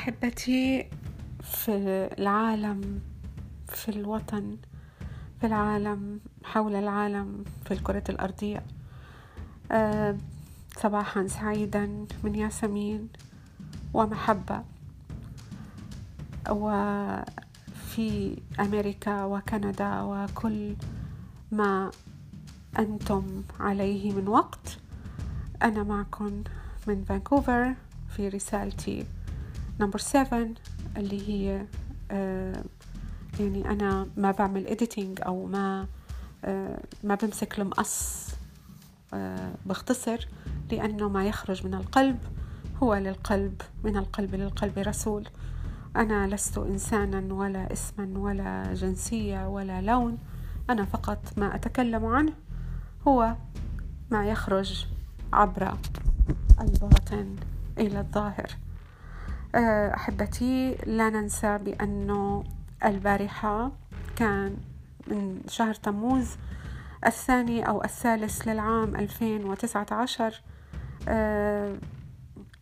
أحبتي في العالم في الوطن في العالم حول العالم في الكرة الأرضية. أه صباحا سعيدا من ياسمين ومحبة. وفي أمريكا وكندا وكل ما أنتم عليه من وقت أنا معكم من فانكوفر في رسالتي. number 7 اللي هي آه يعني أنا ما بعمل editing أو ما آه ما بمسك المقص آه بختصر لأنه ما يخرج من القلب هو للقلب من القلب للقلب رسول. أنا لست إنسانا ولا اسما ولا جنسية ولا لون أنا فقط ما أتكلم عنه هو ما يخرج عبر الباطن إلى الظاهر. أحبتي لا ننسى بأنه البارحة كان من شهر تموز الثاني أو الثالث للعام 2019 آه،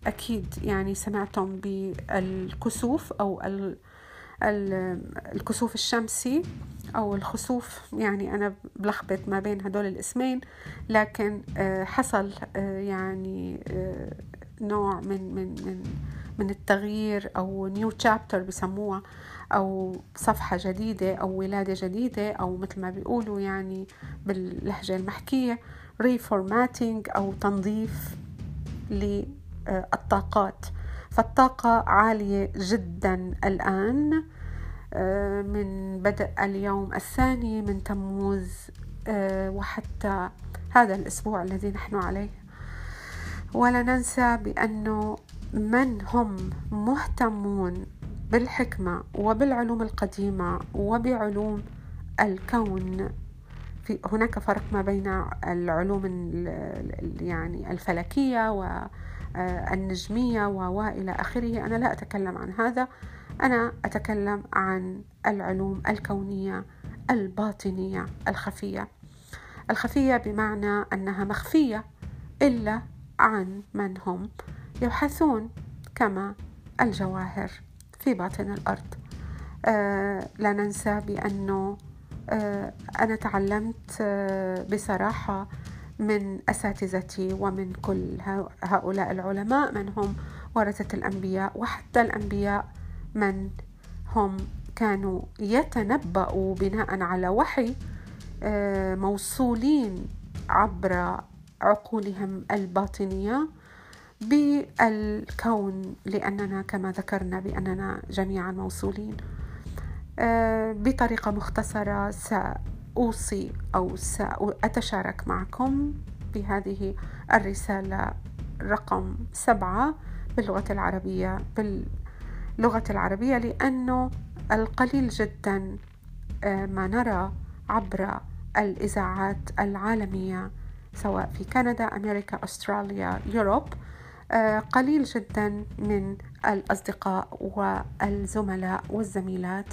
أكيد يعني سمعتم بالكسوف أو الكسوف الشمسي أو الخسوف يعني أنا بلخبط ما بين هدول الاسمين لكن آه، حصل يعني نوع من من من من التغيير أو new chapter بسموها أو صفحة جديدة أو ولادة جديدة أو مثل ما بيقولوا يعني باللهجة المحكية reformatting أو تنظيف للطاقات. فالطاقة عالية جدا الآن آه، من بدء اليوم الثاني من تموز آه، وحتى هذا الأسبوع الذي نحن عليه. ولا ننسى بأنه من هم مهتمون بالحكمة وبالعلوم القديمة وبعلوم الكون؟ في هناك فرق ما بين العلوم يعني الفلكية والنجمية وإلى آخره. أنا لا أتكلم عن هذا. أنا أتكلم عن العلوم الكونية الباطنية الخفية. الخفية بمعنى أنها مخفية إلا عن من هم. يبحثون كما الجواهر في باطن الأرض. آه لا ننسى بأنه آه أنا تعلمت آه بصراحة من أساتذتي ومن كل هؤلاء العلماء من هم ورثة الأنبياء وحتى الأنبياء من هم كانوا يتنبأوا بناء على وحي آه، موصولين عبر عقولهم الباطنية بالكون لأننا كما ذكرنا بأننا جميعا موصولين. آه، بطريقة مختصرة سأوصي أو سأتشارك معكم بهذه الرسالة رقم سبعة باللغة العربية باللغة العربية لأنه القليل جدا آه، ما نرى عبر الإذاعات العالمية سواء في كندا أمريكا أستراليا يوروب. قليل جدا من الأصدقاء والزملاء والزميلات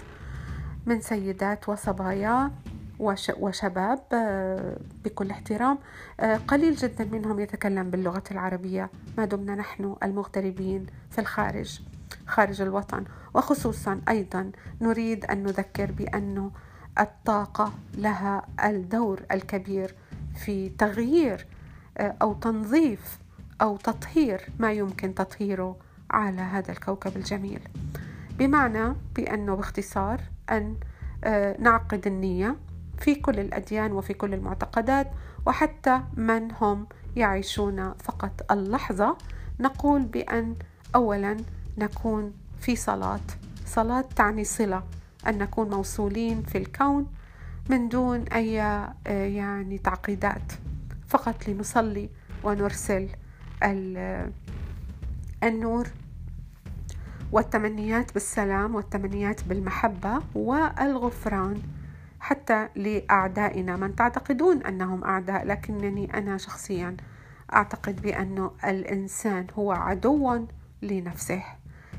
من سيدات وصبايا وشباب آه، بكل احترام. آه، قليل جدا منهم يتكلم باللغة العربية. ما دمنا نحن المغتربين في الخارج خارج الوطن. وخصوصا أيضا نريد أن نذكر بأن الطاقة لها الدور الكبير في تغيير أو تنظيف أو تطهير ما يمكن تطهيره على هذا الكوكب الجميل. بمعنى بأنه باختصار أن آه، نعقد النية في كل الأديان وفي كل المعتقدات وحتى من هم يعيشون فقط اللحظة نقول بأن أولا نكون في صلاة. صلاة تعني صلة أن نكون موصولين في الكون من دون أي آه، يعني تعقيدات فقط لنصلي ونرسل. النور والتمنيات بالسلام والتمنيات بالمحبة والغفران حتى لأعدائنا. من تعتقدون أنهم أعداء لكنني أنا شخصيا أعتقد بأن الإنسان هو عدو لنفسه.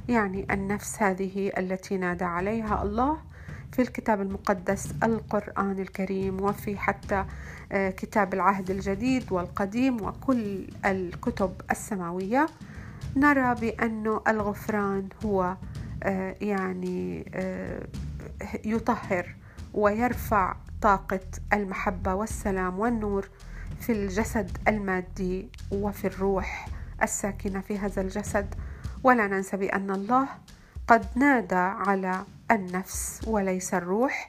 يعني النفس هذه التي نادى عليها الله في الكتاب المقدس القرآن الكريم وفي حتى آه، كتاب العهد الجديد والقديم وكل الكتب السماوية. نرى بأن الغفران هو آه، يعني آه، يطهر ويرفع طاقة المحبة والسلام والنور في الجسد المادي وفي الروح الساكنة في هذا الجسد. ولا ننسى بأن الله قد نادى على النفس وليس الروح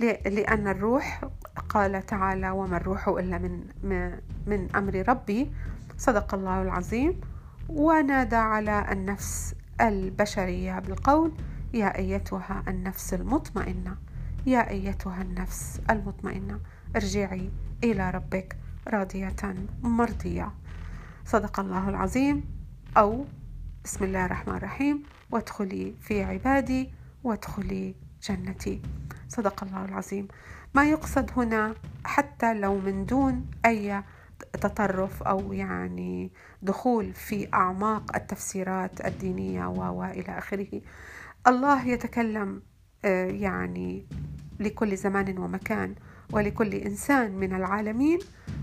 لأن الروح قال تعالى وما الروح إلا من, من أمر ربي صدق الله العظيم. ونادى على النفس البشرية بالقول يا أيتها النفس المطمئنة يا أيتها النفس المطمئنة ارجعي إلى ربك راضية مرضية. صدق الله العظيم. أو بسم الله الرحمن الرحيم. وادخلي في عبادي وادخلي جنتي. صدق الله العظيم. ما يقصد هنا حتى لو من دون أي تطرف أو يعني دخول في أعماق التفسيرات الدينية وإلى آخره. الله يتكلم آه، يعني لكل زمان ومكان ولكل إنسان من العالمين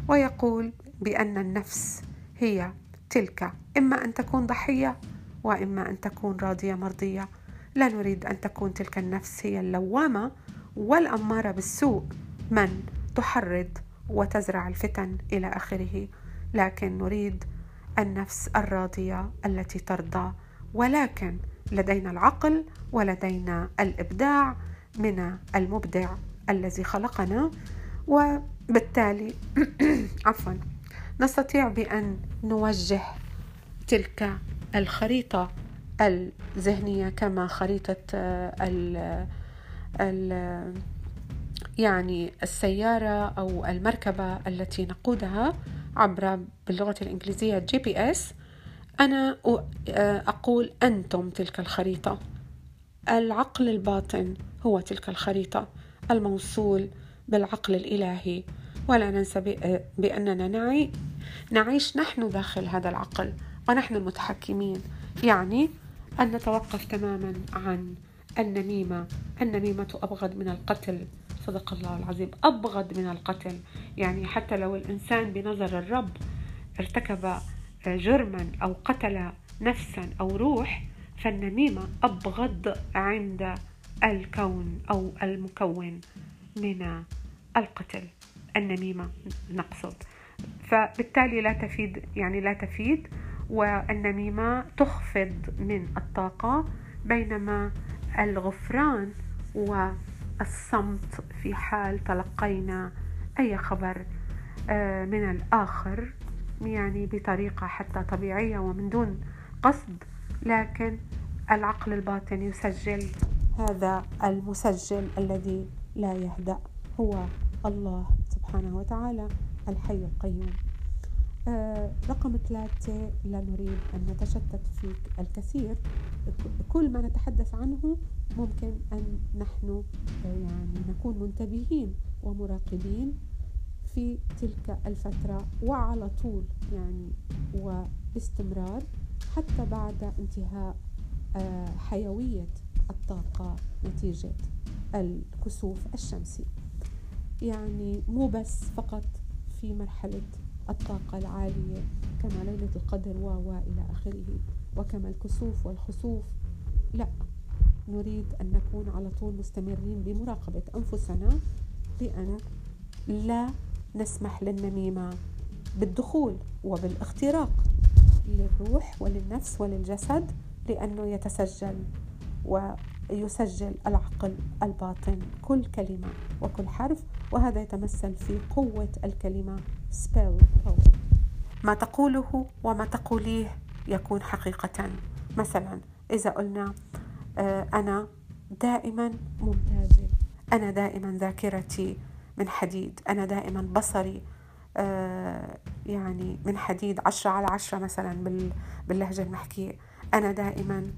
ويقول بأن النفس هي تلك إما أن تكون ضحية وإما أن تكون راضية مرضية. لا نريد أن تكون تلك النفس هي اللوامة والأمارة بالسوء. من تحرض وتزرع الفتن إلى آخره. لكن نريد النفس الراضية التي ترضى. ولكن لدينا العقل ولدينا الإبداع من المبدع الذي خلقنا. وبالتالي عفوا. نستطيع بأن نوجه تلك الخريطة الذهنية كما خريطة ال ال يعني السيارة أو المركبة التي نقودها عبر باللغة الإنجليزية GPS. أنا أقول أنتم تلك الخريطة. العقل الباطن هو تلك الخريطة. الموصول بالعقل الإلهي. ولا ننسى بأننا نعي نعيش نحن داخل هذا العقل ونحن المتحكمين. يعني أن نتوقف تماما عن النميمة. النميمة أبغض من القتل. صدق الله العظيم أبغض من القتل. يعني حتى لو الإنسان بنظر الرب ارتكب جرما أو قتل نفسا أو روح فالنميمة أبغض عند الكون أو المكون من القتل. النميمة نقصد. فبالتالي لا تفيد يعني لا تفيد والنميمة تخفض من الطاقة بينما الغفران والصمت في حال تلقينا أي خبر آه، من الآخر يعني بطريقة حتى طبيعية ومن دون قصد لكن العقل الباطن يسجل هذا المسجل الذي لا يهدأ هو الله. سبحانه وتعالى الحي القيوم. آه رقم ثلاثة لا نريد أن نتشتت في الكثير. كل ما نتحدث عنه ممكن أن نحن آه يعني نكون منتبهين ومراقبين في تلك الفترة وعلى طول يعني وباستمرار حتى بعد انتهاء آه حيوية الطاقة نتيجة الكسوف الشمسي. يعني مو بس فقط في مرحلة الطاقة العالية كما ليلة القدر و إلى آخره وكما الكسوف والخسوف. لا نريد أن نكون على طول مستمرين بمراقبة أنفسنا بأن لا نسمح للنميمة بالدخول وبالاختراق للروح وللنفس وللجسد لأنه يتسجل. ويسجل العقل الباطن كل كلمة وكل حرف وهذا يتمثل في قوة الكلمة spell power. ما تقوله وما تقوليه يكون حقيقة. مثلا إذا قلنا آه، أنا دائما ممتازة أنا دائما ذاكرتي من حديد. أنا دائما بصري آه، يعني من حديد عشرة على عشرة مثلا باللهجة المحكية. أنا دائما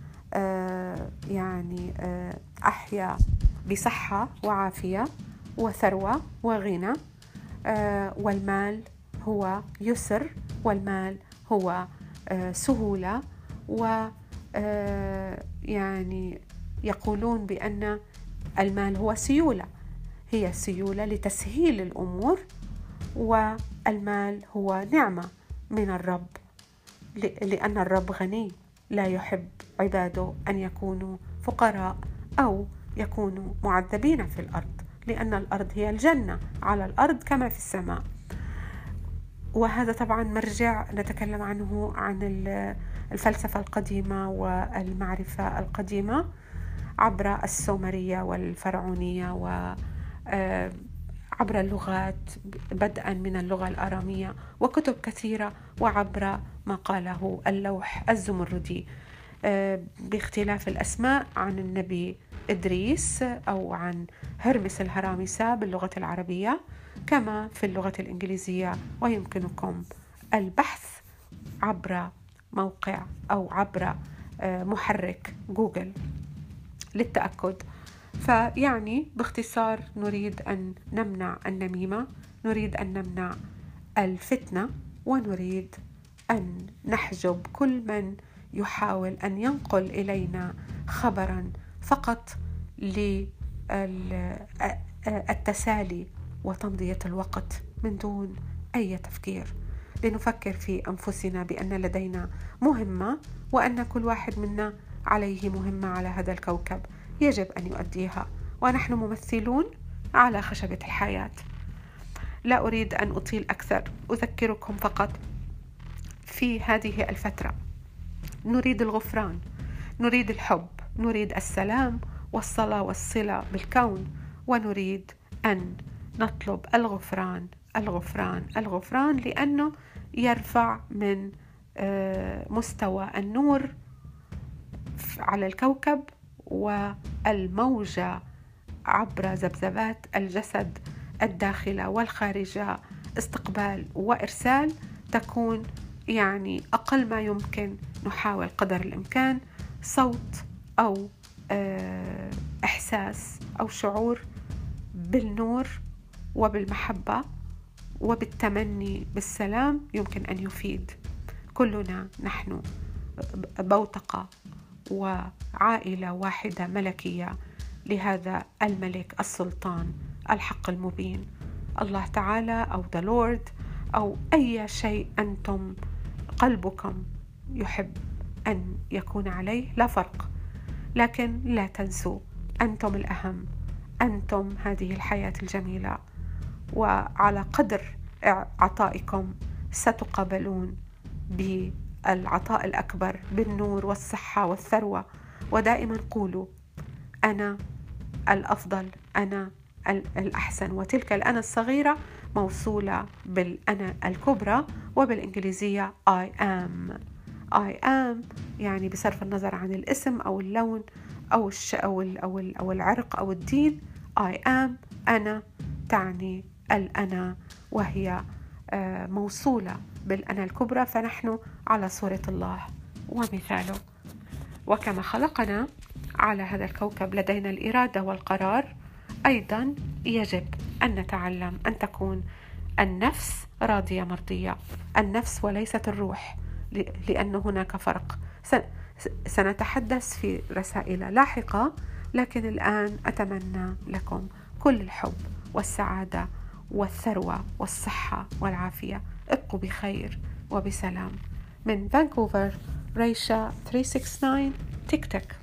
يعني أحيا بصحة وعافية وثروة وغنى. آه، والمال هو يسر والمال هو آه، سهولة. و آه، يعني يقولون بأن المال هو سيولة. هي سيولة لتسهيل الأمور والمال هو نعمة من الرب لأن الرب غني. لا يحب عباده أن يكونوا فقراء أو يكونوا معذبين في الأرض لأن الأرض هي الجنة على الأرض كما في السماء. وهذا طبعا مرجع نتكلم عنه عن الفلسفة القديمة والمعرفة القديمة عبر السومرية والفرعونية و آه، عبر اللغات بدءا من اللغة الآرامية وكتب كثيرة وعبر ما قاله اللوح الزمردي. آه، باختلاف الأسماء عن النبي إدريس أو عن هرمس الهرامسة باللغة العربية كما في اللغة الإنجليزية ويمكنكم البحث عبر موقع أو عبر آه، محرك جوجل للتأكد. فيعني باختصار نريد أن نمنع النميمة نريد أن نمنع الفتنة ونريد أن نحجب كل من يحاول أن ينقل إلينا خبرا فقط للتسالي وتمضية الوقت من دون أي تفكير. لنفكر في أنفسنا بأن لدينا مهمة وأن كل واحد منا عليه مهمة على هذا الكوكب. يجب أن يؤديها. ونحن ممثلون على خشبة الحياة. لا أريد أن أطيل أكثر. أذكركم فقط في هذه الفترة. نريد الغفران. نريد الحب. نريد السلام والصلاة والصلة بالكون. ونريد أن نطلب الغفران الغفران الغفران لأنه يرفع من آه، مستوى النور على الكوكب والموجة عبر ذبذبات الجسد الداخلة والخارجة. استقبال وإرسال تكون يعني أقل ما يمكن نحاول قدر الإمكان. صوت أو آه، إحساس أو شعور بالنور وبالمحبة وبالتمني بالسلام يمكن أن يفيد. كلنا نحن بوتقة. وعائلة واحدة ملكية لهذا الملك السلطان الحق المبين. الله تعالى أو ذا لورد أو أي شيء أنتم قلبكم يحب أن يكون عليه لا فرق. لكن لا تنسوا أنتم الأهم أنتم هذه الحياة الجميلة. وعلى قدر عطائكم ستقابلون بالعطاء الأكبر بالنور والصحة والثروة. ودائما قولوا أنا الأفضل أنا الأحسن. وتلك الأنا الصغيرة موصولة بالأنا الكبرى وبالإنجليزية I am. I am يعني بصرف النظر عن الاسم أو اللون أو الش أو ال أو, ال أو العرق أو الدين. I am أنا تعني الأنا وهي آه، موصولة بالأنا الكبرى. فنحن على صورة الله. ومثاله وكما خلقنا على هذا الكوكب لدينا الإرادة والقرار أيضا يجب أن نتعلم أن تكون النفس راضية مرضية. النفس وليست الروح لأن هناك فرق. سنتحدث في رسائل لاحقة لكن الآن أتمنى لكم كل الحب والسعادة والثروة والصحة والعافية. ابقوا بخير وبسلام. من فانكوفر ريشا 369 تيك تك